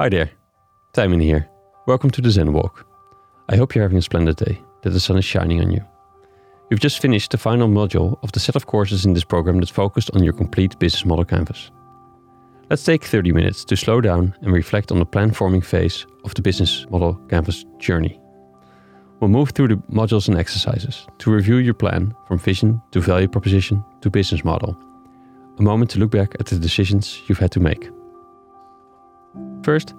Hi there, Tijmen here. Welcome to the Zen Walk. I hope you're having a splendid day, that the sun is shining on you. You've just finished the final module of the set of courses in this program that focused on your complete business model canvas. Let's take 30 minutes to slow down and reflect on the plan forming phase of the business model canvas journey. We'll move through the modules and exercises to review your plan from vision to value proposition to business model. A moment to look back at the decisions you've had to make. First,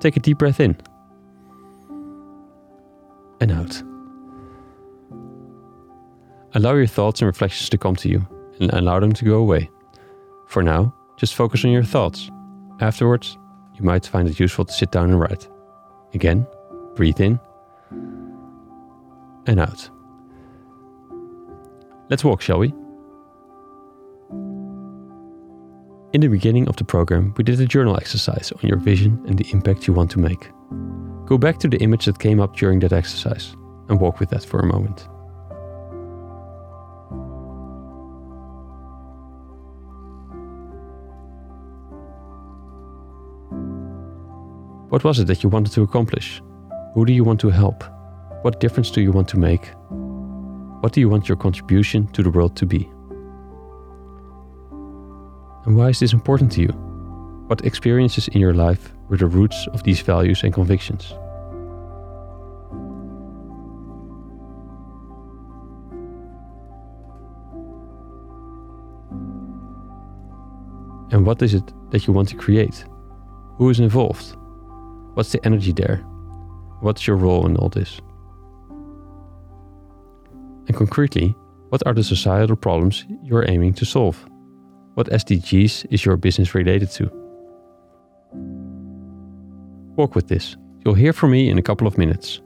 take a deep breath in and out. Allow your thoughts and reflections to come to you and allow them to go away. For now, just focus on your thoughts. Afterwards, you might find it useful to sit down and write. Again, breathe in and out. Let's walk, shall we? In the beginning of the program, we did a journal exercise on your vision and the impact you want to make. Go back to the image that came up during that exercise and walk with that for a moment. What was it that you wanted to accomplish? Who do you want to help? What difference do you want to make? What do you want your contribution to the world to be? And why is this important to you? What experiences in your life were the roots of these values and convictions? And what is it that you want to create? Who is involved? What's the energy there? What's your role in all this? And concretely, what are the societal problems you're aiming to solve? What SDGs is your business related to? Walk with this. You'll hear from me in a couple of minutes.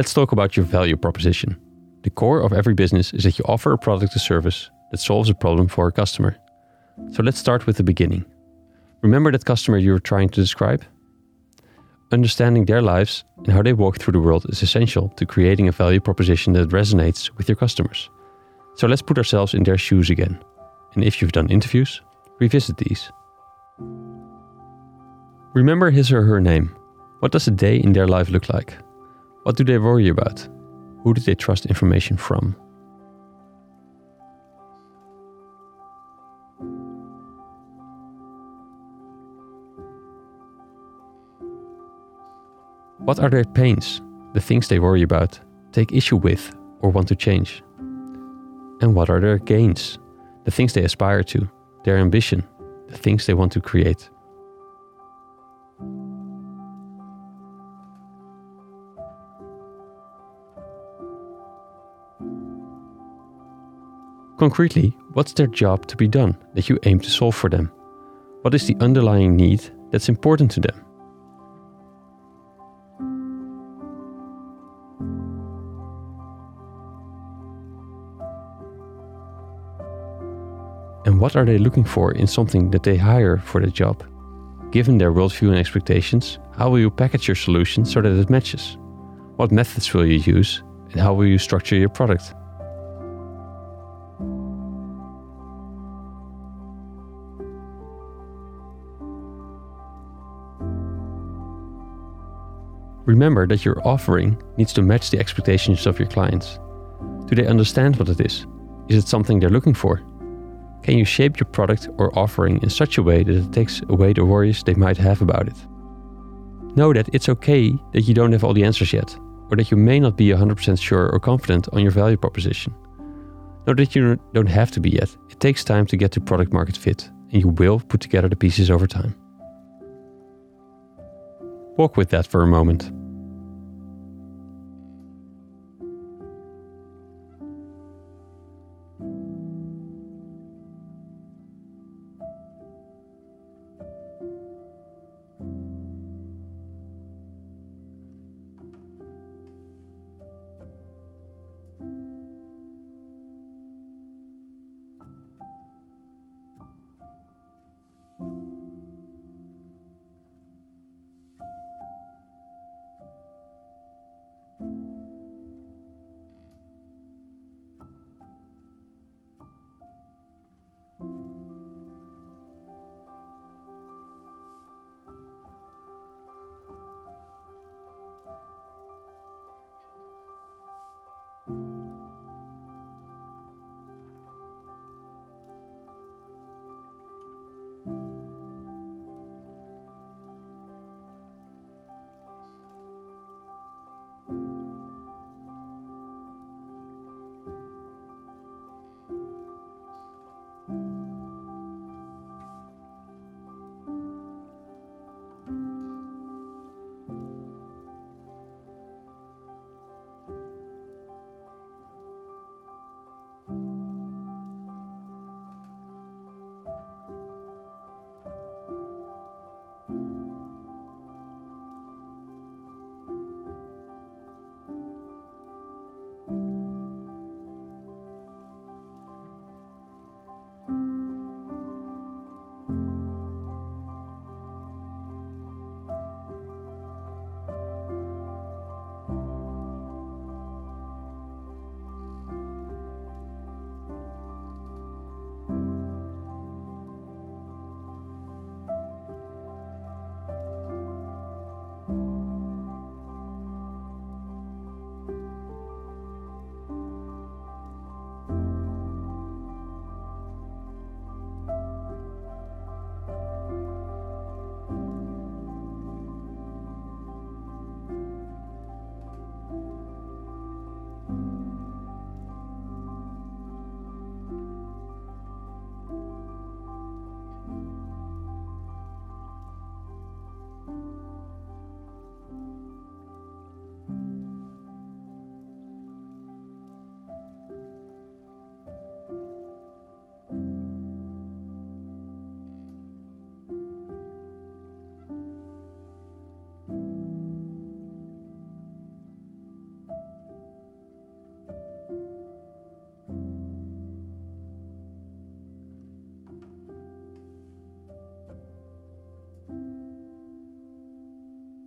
Let's talk about your value proposition. The core of every business is that you offer a product or service that solves a problem for a customer. So let's start with the beginning. Remember that customer you were trying to describe? Understanding their lives and how they walk through the world is essential to creating a value proposition that resonates with your customers. So let's put ourselves in their shoes again. And if you've done interviews, revisit these. Remember his or her name. What does a day in their life look like? What do they worry about? Who do they trust information from? What are their pains, the things they worry about, take issue with, or want to change? And what are their gains, the things they aspire to, their ambition, the things they want to create? Concretely, what's their job to be done that you aim to solve for them? What is the underlying need that's important to them? And what are they looking for in something that they hire for the job? Given their worldview and expectations, how will you package your solution so that it matches? What methods will you use, and how will you structure your product? Remember that your offering needs to match the expectations of your clients. Do they understand what it is? Is it something they're looking for? Can you shape your product or offering in such a way that it takes away the worries they might have about it? Know that it's okay that you don't have all the answers yet, or that you may not be 100% sure or confident on your value proposition. Know that you don't have to be yet. It takes time to get to product market fit, and you will put together the pieces over time. Walk with that for a moment.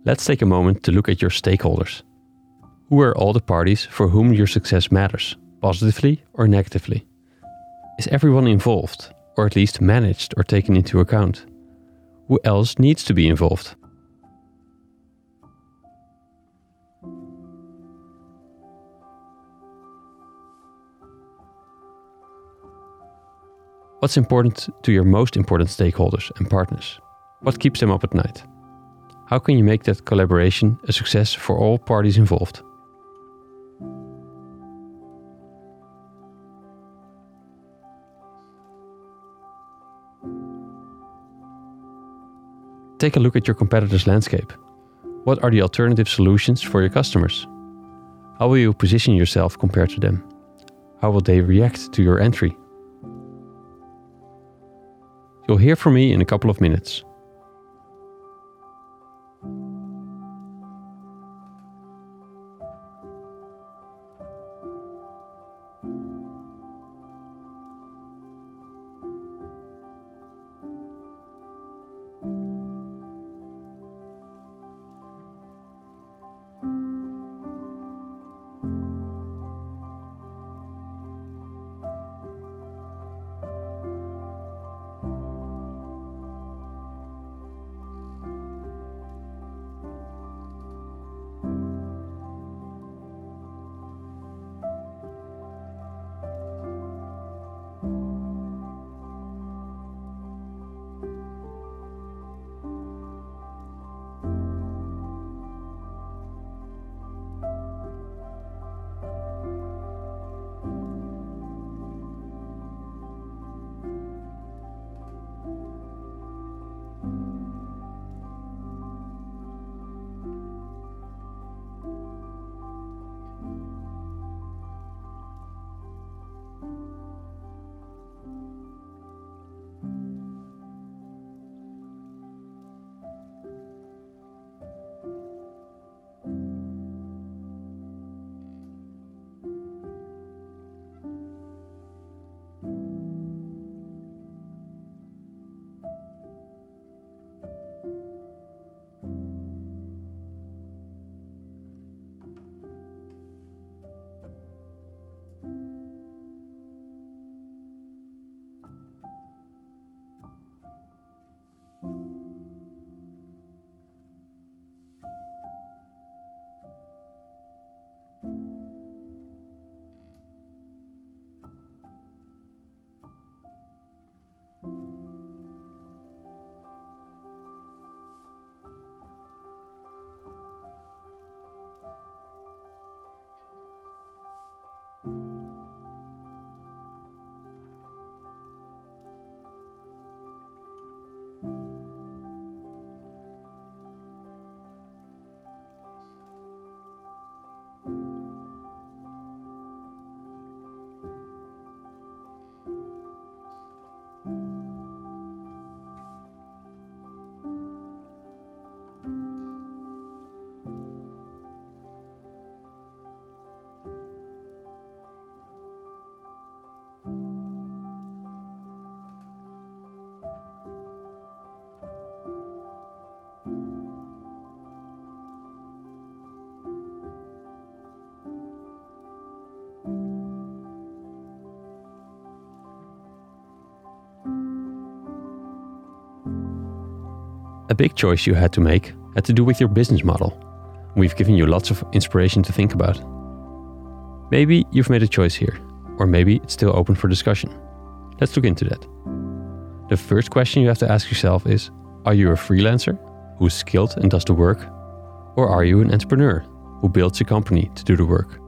Let's take a moment to look at your stakeholders. Who are all the parties for whom your success matters, positively or negatively? Is everyone involved, or at least managed or taken into account? Who else needs to be involved? What's important to your most important stakeholders and partners? What keeps them up at night? How can you make that collaboration a success for all parties involved? Take a look at your competitors' landscape. What are the alternative solutions for your customers? How will you position yourself compared to them? How will they react to your entry? You'll hear from me in a couple of minutes. A big choice you had to make had to do with your business model. We've given you lots of inspiration to think about. Maybe you've made a choice here, or maybe it's still open for discussion. Let's look into that. The first question you have to ask yourself is Are you a freelancer who's skilled and does the work? Or are you an entrepreneur who builds a company to do the work?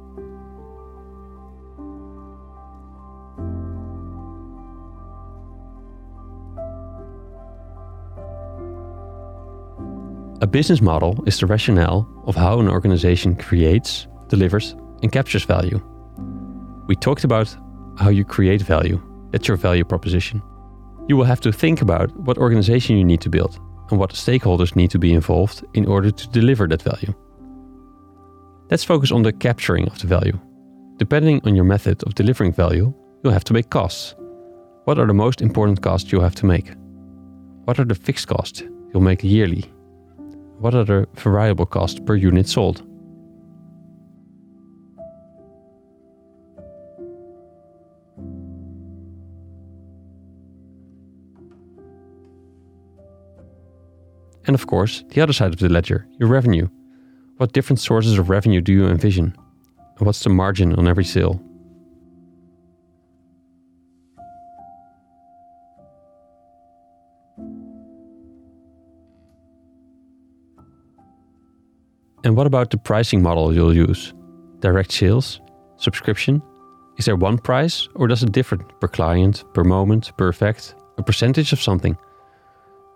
A business model is the rationale of how an organization creates, delivers, and captures value. We talked about how you create value. That's your value proposition. You will have to think about what organization you need to build and what stakeholders need to be involved in order to deliver that value. Let's focus on the capturing of the value. Depending on your method of delivering value, you'll have to make costs. What are the most important costs you'll have to make? What are the fixed costs you'll make yearly What are the variable costs per unit sold? And of course, the other side of the ledger, your revenue. What different sources of revenue do you envision? And what's the margin on every sale? And what about the pricing model you'll use? Direct sales? Subscription? Is there one price or does it differ per client, per moment, per effect, a percentage of something?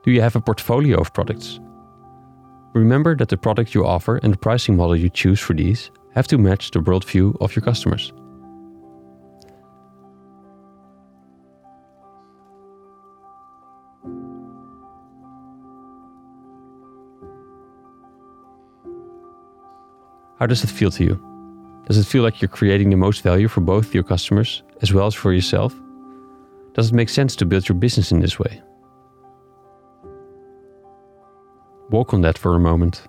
Do you have a portfolio of products? Remember that the product you offer and the pricing model you choose for these have to match the worldview of your customers. How does it feel to you? Does it feel like you're creating the most value for both your customers as well as for yourself? Does it make sense to build your business in this way? Walk on that for a moment.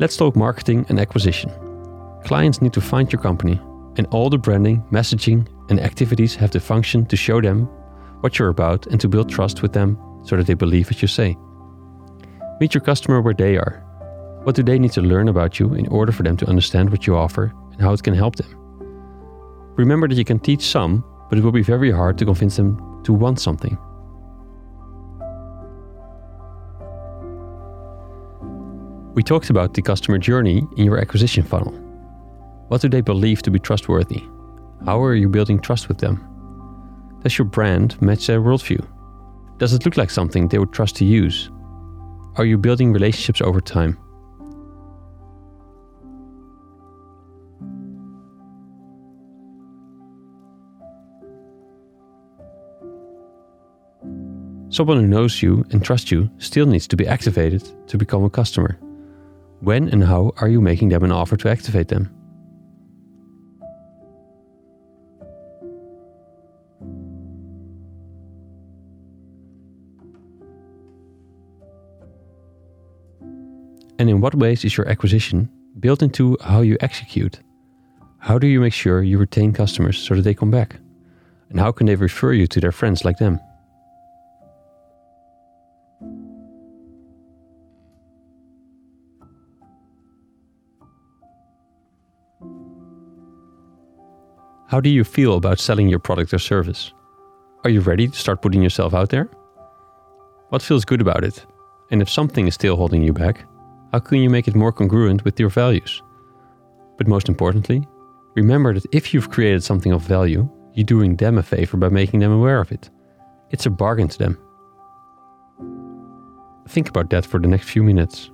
Let's talk marketing and acquisition. Clients need to find your company, and all the branding, messaging, and activities have the function to show them what you're about and to build trust with them so that they believe what you say. Meet your customer where they are. What do they need to learn about you in order for them to understand what you offer and how it can help them? Remember that you can teach some, but it will be very hard to convince them to want something. We talked about the customer journey in your acquisition funnel. What do they believe to be trustworthy? How are you building trust with them? Does your brand match their worldview? Does it look like something they would trust to use? are you building relationships over time? Someone who knows you and trusts you still needs to be activated to become a customer. When and how are you making them an offer to activate them? And in what ways is your acquisition built into how you execute? How do you make sure you retain customers so that they come back? And how can they refer you to their friends like them? How do you feel about selling your product or service? Are you ready to start putting yourself out there? What feels good about it? And if something is still holding you back, how can you make it more congruent with your values? But most importantly, remember that if you've created something of value, you're doing them a favor by making them aware of it. It's a bargain to them. Think about that for the next few minutes.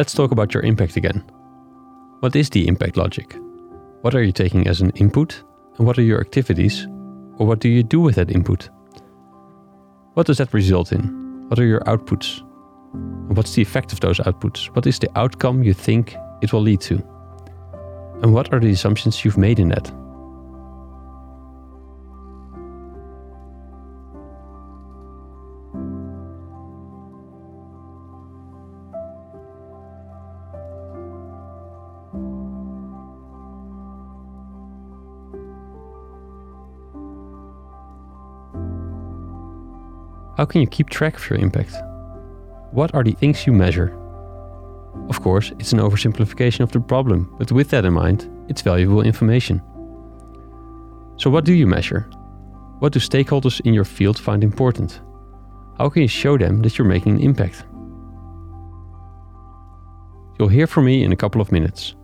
Let's talk about your impact again. What is the impact logic? What are you taking as an input? And what are your activities? Or what do you do with that input? What does that result in? What are your outputs? And what's the effect of those outputs? What is the outcome you think it will lead to? And what are the assumptions you've made in that? How can you keep track of your impact? what are the things you measure? Of course, it's an oversimplification of the problem, but with that in mind, it's valuable information. So, what do you measure? What do stakeholders in your field find important? How can you show them that you're making an impact? You'll hear from me in a couple of minutes.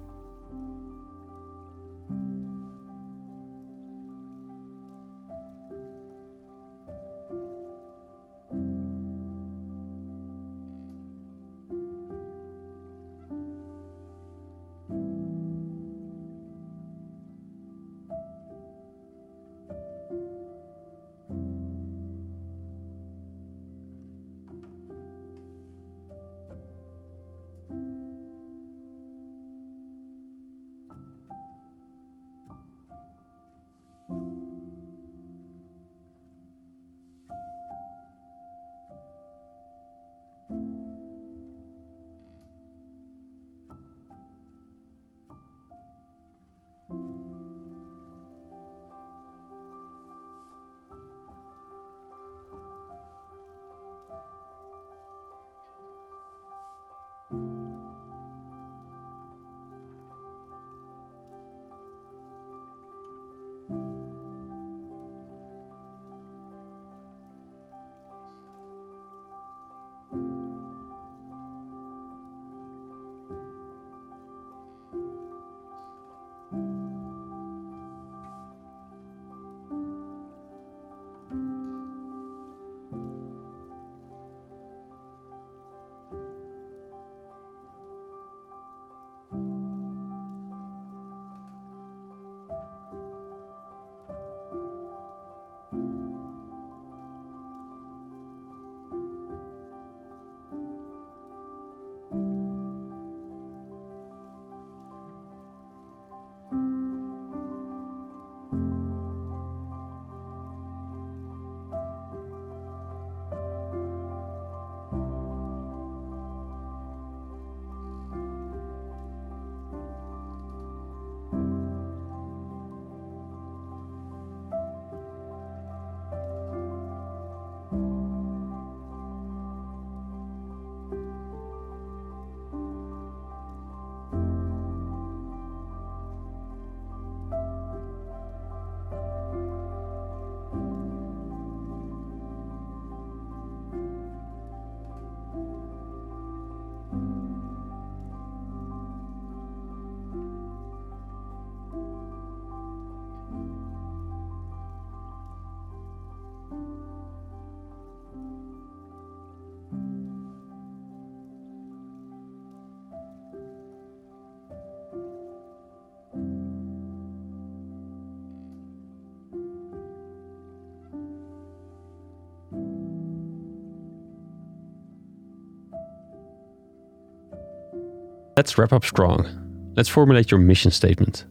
Let's wrap up strong. Let's formulate your mission statement.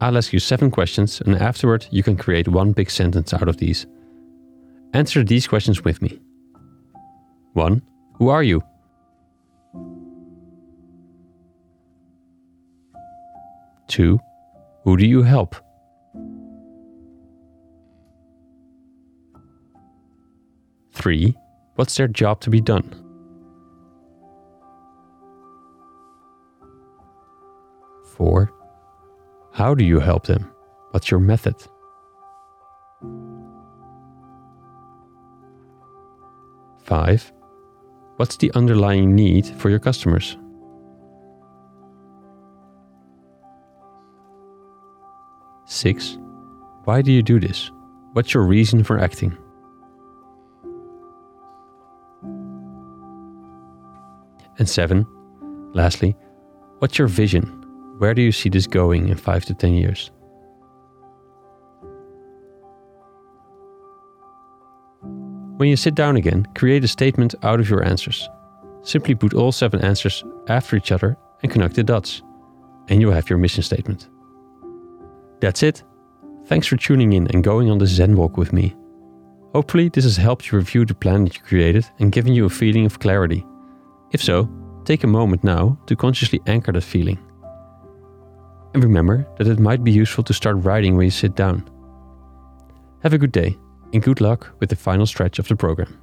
I'll ask you seven questions, and afterward, you can create one big sentence out of these. Answer these questions with me. 1. Who are you? 2. Who do you help? 3. What's their job to be done? 4. How do you help them? What's your method? Five, what's the underlying need for your customers? Six, why do you do this? What's your reason for acting? And seven, lastly, what's your vision? Where do you see this going in 5 to 10 years? When you sit down again, create a statement out of your answers. Simply put all seven answers after each other and connect the dots, and you have your mission statement. That's it. Thanks for tuning in and going on the Zen walk with me. Hopefully, this has helped you review the plan that you created and given you a feeling of clarity. If so, take a moment now to consciously anchor that feeling. And remember that it might be useful to start writing when you sit down. Have a good day and good luck with the final stretch of the program.